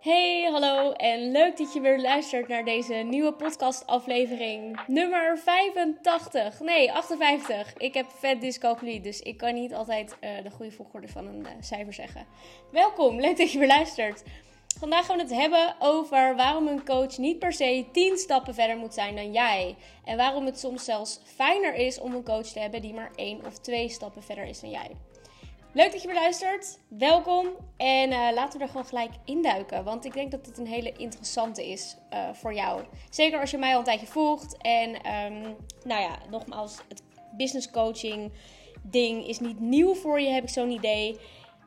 Hey, hallo en leuk dat je weer luistert naar deze nieuwe podcastaflevering nummer 85. Nee, 58. Ik heb vet dyscalculie, dus ik kan niet altijd uh, de goede volgorde van een uh, cijfer zeggen. Welkom, leuk dat je weer luistert. Vandaag gaan we het hebben over waarom een coach niet per se 10 stappen verder moet zijn dan jij. En waarom het soms zelfs fijner is om een coach te hebben die maar 1 of 2 stappen verder is dan jij. Leuk dat je weer luistert. Welkom. En uh, laten we er gewoon gelijk induiken. Want ik denk dat het een hele interessante is uh, voor jou. Zeker als je mij al een tijdje volgt. En um, nou ja, nogmaals, het business coaching ding is niet nieuw voor je, heb ik zo'n idee.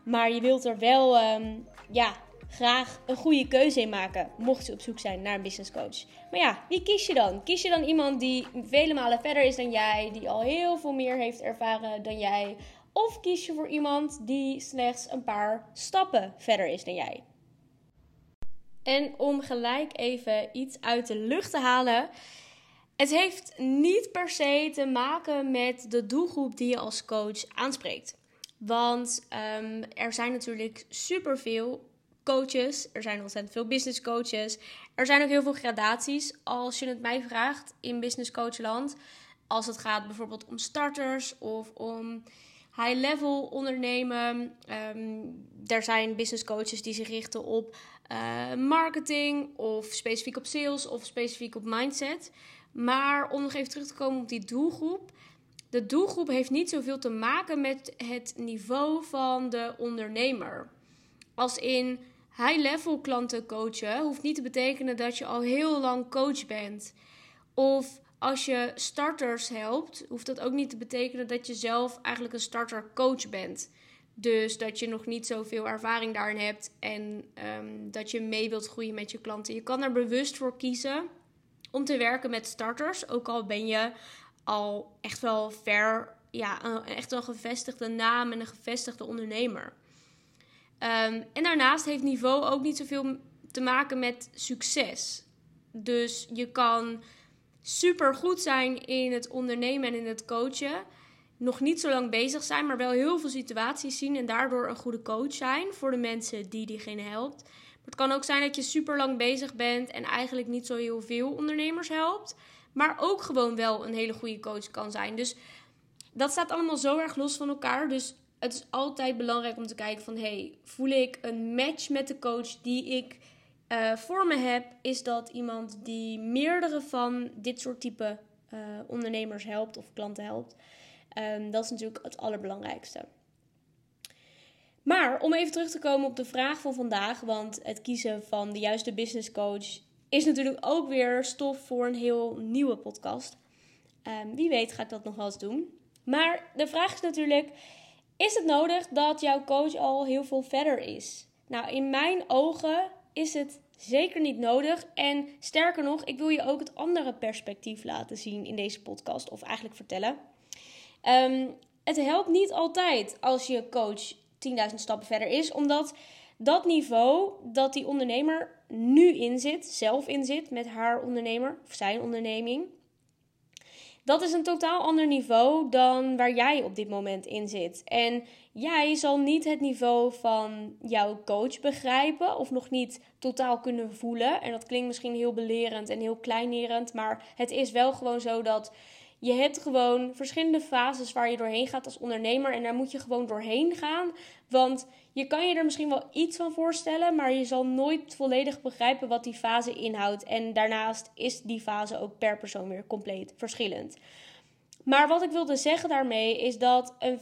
Maar je wilt er wel um, ja, graag een goede keuze in maken. Mocht je op zoek zijn naar een business coach. Maar ja, wie kies je dan? Kies je dan iemand die vele malen verder is dan jij, die al heel veel meer heeft ervaren dan jij? Of kies je voor iemand die slechts een paar stappen verder is dan jij? En om gelijk even iets uit de lucht te halen. Het heeft niet per se te maken met de doelgroep die je als coach aanspreekt. Want um, er zijn natuurlijk superveel coaches. Er zijn ontzettend veel business coaches. Er zijn ook heel veel gradaties. Als je het mij vraagt in business coachland. Als het gaat bijvoorbeeld om starters of om high-level ondernemen. Um, er zijn business coaches die zich richten op uh, marketing of specifiek op sales of specifiek op mindset. Maar om nog even terug te komen op die doelgroep. De doelgroep heeft niet zoveel te maken met het niveau van de ondernemer. Als in high-level klanten coachen hoeft niet te betekenen dat je al heel lang coach bent. Of als je starters helpt, hoeft dat ook niet te betekenen dat je zelf eigenlijk een starter coach bent. Dus dat je nog niet zoveel ervaring daarin hebt en um, dat je mee wilt groeien met je klanten. Je kan er bewust voor kiezen om te werken met starters. Ook al ben je al echt wel ver, ja, echt een gevestigde naam en een gevestigde ondernemer. Um, en daarnaast heeft niveau ook niet zoveel te maken met succes. Dus je kan super goed zijn in het ondernemen en in het coachen. Nog niet zo lang bezig zijn, maar wel heel veel situaties zien en daardoor een goede coach zijn voor de mensen die diegene helpt. Maar het kan ook zijn dat je super lang bezig bent en eigenlijk niet zo heel veel ondernemers helpt, maar ook gewoon wel een hele goede coach kan zijn. Dus dat staat allemaal zo erg los van elkaar. Dus het is altijd belangrijk om te kijken van hey, voel ik een match met de coach die ik uh, voor me heb, is dat iemand die meerdere van dit soort type uh, ondernemers helpt of klanten helpt. Um, dat is natuurlijk het allerbelangrijkste. Maar om even terug te komen op de vraag van vandaag, want het kiezen van de juiste business coach is natuurlijk ook weer stof voor een heel nieuwe podcast. Um, wie weet ga ik dat nog wel eens doen. Maar de vraag is natuurlijk: is het nodig dat jouw coach al heel veel verder is? Nou, in mijn ogen is het zeker niet nodig. En sterker nog, ik wil je ook het andere perspectief laten zien in deze podcast, of eigenlijk vertellen. Um, het helpt niet altijd als je coach 10.000 stappen verder is, omdat dat niveau dat die ondernemer nu in zit, zelf in zit met haar ondernemer of zijn onderneming, dat is een totaal ander niveau dan waar jij op dit moment in zit. En jij zal niet het niveau van jouw coach begrijpen of nog niet totaal kunnen voelen. En dat klinkt misschien heel belerend en heel kleinerend, maar het is wel gewoon zo dat je hebt gewoon verschillende fases waar je doorheen gaat als ondernemer. En daar moet je gewoon doorheen gaan. Want je kan je er misschien wel iets van voorstellen, maar je zal nooit volledig begrijpen wat die fase inhoudt. En daarnaast is die fase ook per persoon weer compleet verschillend. Maar wat ik wilde zeggen daarmee is dat een,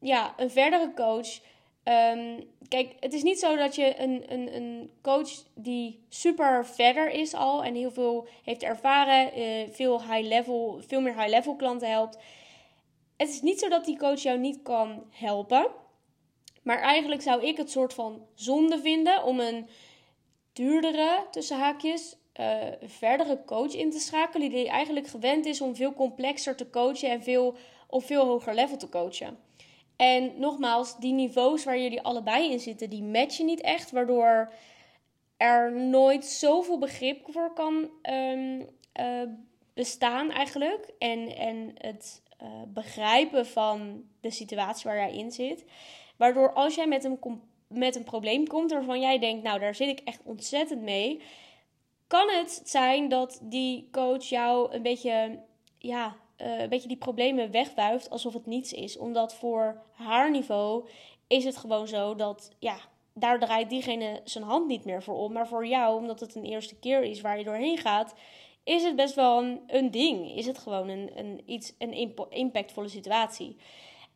ja, een verdere coach Um, kijk, het is niet zo dat je een, een, een coach die super verder is al en heel veel heeft ervaren, uh, veel high level, veel meer high level klanten helpt. Het is niet zo dat die coach jou niet kan helpen. Maar eigenlijk zou ik het soort van zonde vinden om een duurdere, tussen haakjes, uh, verdere coach in te schakelen. Die eigenlijk gewend is om veel complexer te coachen en veel, op veel hoger level te coachen. En nogmaals, die niveaus waar jullie allebei in zitten, die matchen niet echt. Waardoor er nooit zoveel begrip voor kan um, uh, bestaan eigenlijk. En, en het uh, begrijpen van de situatie waar jij in zit. Waardoor als jij met hem met een probleem komt waarvan jij denkt, nou daar zit ik echt ontzettend mee, kan het zijn dat die coach jou een beetje, ja, uh, een beetje die problemen wegwuift alsof het niets is. Omdat voor haar niveau is het gewoon zo dat, ja, daar draait diegene zijn hand niet meer voor om. Maar voor jou, omdat het een eerste keer is waar je doorheen gaat, is het best wel een, een ding. Is het gewoon een, een, iets, een impactvolle situatie.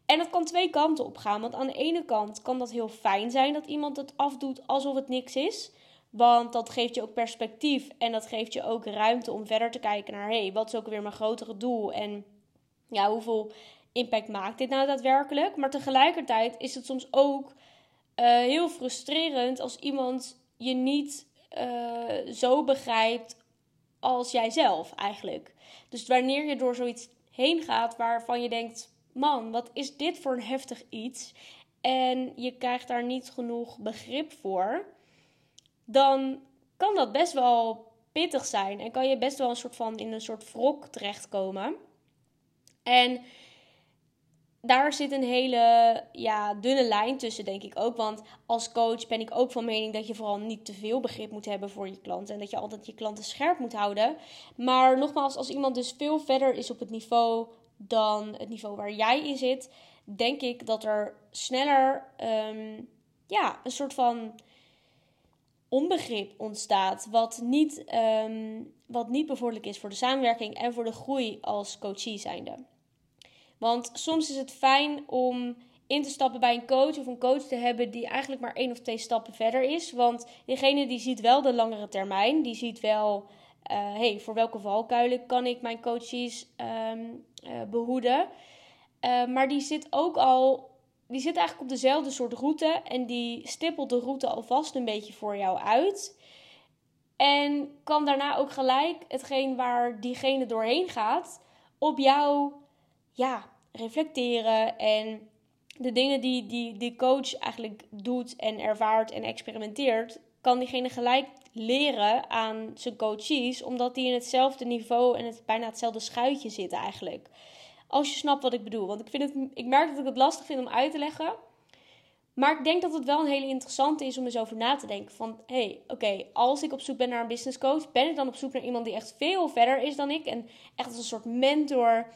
En dat kan twee kanten op gaan. Want aan de ene kant kan dat heel fijn zijn dat iemand het afdoet alsof het niks is. Want dat geeft je ook perspectief en dat geeft je ook ruimte om verder te kijken naar: hé, hey, wat is ook weer mijn grotere doel? En ja, hoeveel impact maakt dit nou daadwerkelijk? Maar tegelijkertijd is het soms ook uh, heel frustrerend als iemand je niet uh, zo begrijpt als jijzelf eigenlijk. Dus wanneer je door zoiets heen gaat waarvan je denkt: man, wat is dit voor een heftig iets? En je krijgt daar niet genoeg begrip voor, dan kan dat best wel pittig zijn en kan je best wel een soort van in een soort wrok terechtkomen. En daar zit een hele ja, dunne lijn tussen, denk ik ook. Want als coach ben ik ook van mening dat je vooral niet te veel begrip moet hebben voor je klanten. En dat je altijd je klanten scherp moet houden. Maar nogmaals, als iemand dus veel verder is op het niveau dan het niveau waar jij in zit, denk ik dat er sneller ehm, ja, een soort van onbegrip ontstaat. Wat niet, um, wat niet bevorderlijk is voor de samenwerking en voor de groei als coachie zijnde. Want soms is het fijn om in te stappen bij een coach of een coach te hebben die eigenlijk maar één of twee stappen verder is. Want diegene die ziet wel de langere termijn, die ziet wel, uh, hey, voor welke valkuilen kan ik mijn coaches um, uh, behoeden. Uh, maar die zit ook al, die zit eigenlijk op dezelfde soort route en die stippelt de route alvast een beetje voor jou uit. En kan daarna ook gelijk hetgeen waar diegene doorheen gaat op jou ja, reflecteren en de dingen die, die die coach eigenlijk doet en ervaart en experimenteert, kan diegene gelijk leren aan zijn coaches, omdat die in hetzelfde niveau en het bijna hetzelfde schuitje zitten eigenlijk. Als je snapt wat ik bedoel. Want ik, vind het, ik merk dat ik het lastig vind om uit te leggen. Maar ik denk dat het wel een hele interessante is om eens over na te denken. Van, hé, hey, oké, als ik op zoek ben naar een business coach, ben ik dan op zoek naar iemand die echt veel verder is dan ik. En echt als een soort mentor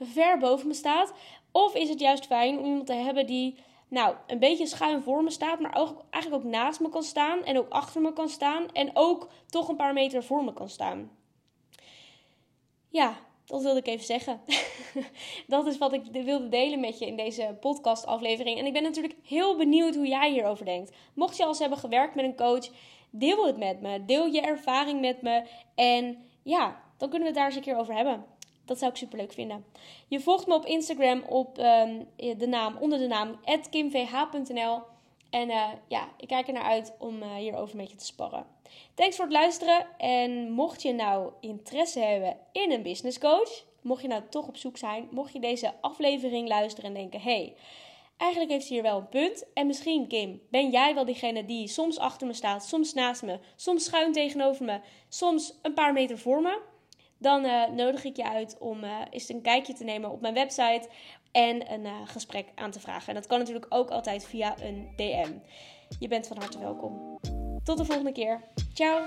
ver boven me staat? Of is het juist fijn om iemand te hebben die nou, een beetje schuin voor me staat, maar ook, eigenlijk ook naast me kan staan en ook achter me kan staan en ook toch een paar meter voor me kan staan. Ja, dat wilde ik even zeggen. dat is wat ik wilde delen met je in deze podcastaflevering. En ik ben natuurlijk heel benieuwd hoe jij hierover denkt. Mocht je al eens hebben gewerkt met een coach, deel het met me. Deel je ervaring met me. En ja, dan kunnen we het daar eens een keer over hebben. Dat zou ik super leuk vinden. Je volgt me op Instagram op um, de naam, onder de naam kimvh.nl. En uh, ja, ik kijk er naar uit om uh, hierover met je te sparren. Thanks voor het luisteren. En mocht je nou interesse hebben in een business coach, mocht je nou toch op zoek zijn, mocht je deze aflevering luisteren en denken: hey, eigenlijk heeft ze hier wel een punt. En misschien, Kim, ben jij wel diegene die soms achter me staat, soms naast me, soms schuin tegenover me, soms een paar meter voor me dan uh, nodig ik je uit om uh, eens een kijkje te nemen op mijn website en een uh, gesprek aan te vragen. En dat kan natuurlijk ook altijd via een DM. Je bent van harte welkom. Tot de volgende keer. Ciao!